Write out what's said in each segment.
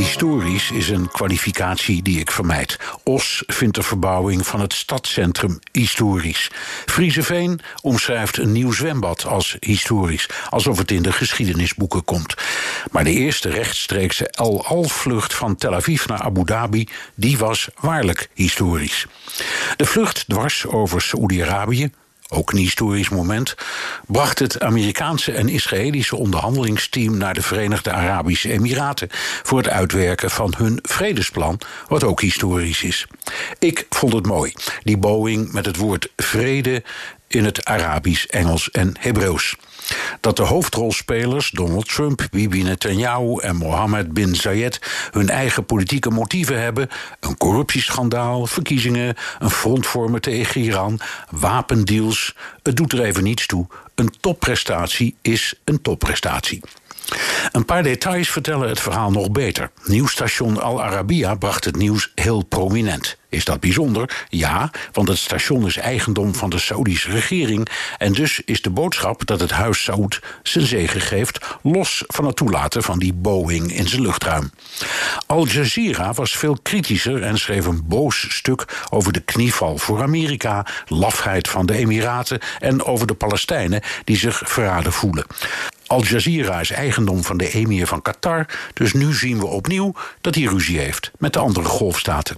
Historisch is een kwalificatie die ik vermijd. Os vindt de verbouwing van het stadscentrum historisch. Frieseveen omschrijft een nieuw zwembad als historisch, alsof het in de geschiedenisboeken komt. Maar de eerste rechtstreekse El Al-vlucht van Tel Aviv naar Abu Dhabi, die was waarlijk historisch. De vlucht dwars over Saoedi-Arabië, ook een historisch moment, bracht het Amerikaanse en Israëlische onderhandelingsteam naar de Verenigde Arabische Emiraten voor het uitwerken van hun vredesplan, wat ook historisch is. Ik vond het mooi, die Boeing met het woord vrede in het Arabisch, Engels en Hebreeuws. Dat de hoofdrolspelers Donald Trump, Bibi Netanyahu en Mohammed bin Zayed hun eigen politieke motieven hebben: een corruptieschandaal, verkiezingen, een front vormen tegen Iran, wapendeals. Het doet er even niets toe. Een topprestatie is een topprestatie. Een paar details vertellen het verhaal nog beter. Nieuwsstation Al Arabiya bracht het nieuws heel prominent. Is dat bijzonder? Ja, want het station is eigendom van de Saoedische regering. En dus is de boodschap dat het huis Saoed zijn zegen geeft, los van het toelaten van die Boeing in zijn luchtruim. Al Jazeera was veel kritischer en schreef een boos stuk over de knieval voor Amerika, lafheid van de Emiraten en over de Palestijnen die zich verraden voelen. Al Jazeera is eigendom van de emir van Qatar, dus nu zien we opnieuw dat hij ruzie heeft met de andere golfstaten.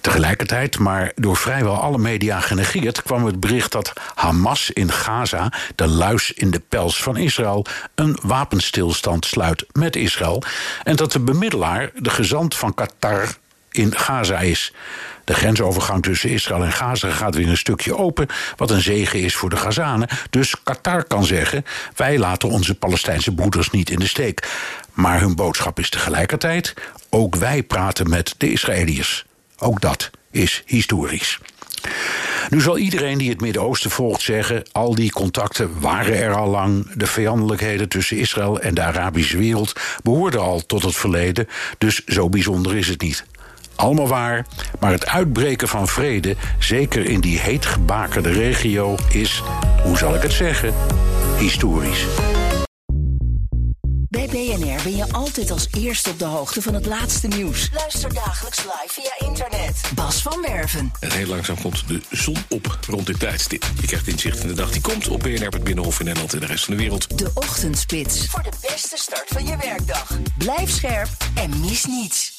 Tegelijkertijd, maar door vrijwel alle media genegeerd, kwam het bericht dat Hamas in Gaza, de luis in de pels van Israël, een wapenstilstand sluit met Israël en dat de bemiddelaar de gezant van Qatar in Gaza is. De grensovergang tussen Israël en Gaza gaat weer een stukje open, wat een zegen is voor de Gazanen. Dus Qatar kan zeggen: wij laten onze Palestijnse broeders niet in de steek. Maar hun boodschap is tegelijkertijd: ook wij praten met de Israëliërs. Ook dat is historisch. Nu zal iedereen die het Midden-Oosten volgt zeggen: al die contacten waren er al lang. De vijandelijkheden tussen Israël en de Arabische wereld behoorden al tot het verleden, dus zo bijzonder is het niet. Allemaal waar, maar het uitbreken van vrede, zeker in die heetgebakerde regio, is, hoe zal ik het zeggen, historisch. Bij BNR ben je altijd als eerste op de hoogte van het laatste nieuws. Luister dagelijks live via internet. Bas van Werven. En heel langzaam komt de zon op rond dit tijdstip. Je krijgt inzicht in de dag die komt op BNR, het Binnenhof in Nederland en de rest van de wereld. De Ochtendspits. Voor de beste start van je werkdag. Blijf scherp en mis niets.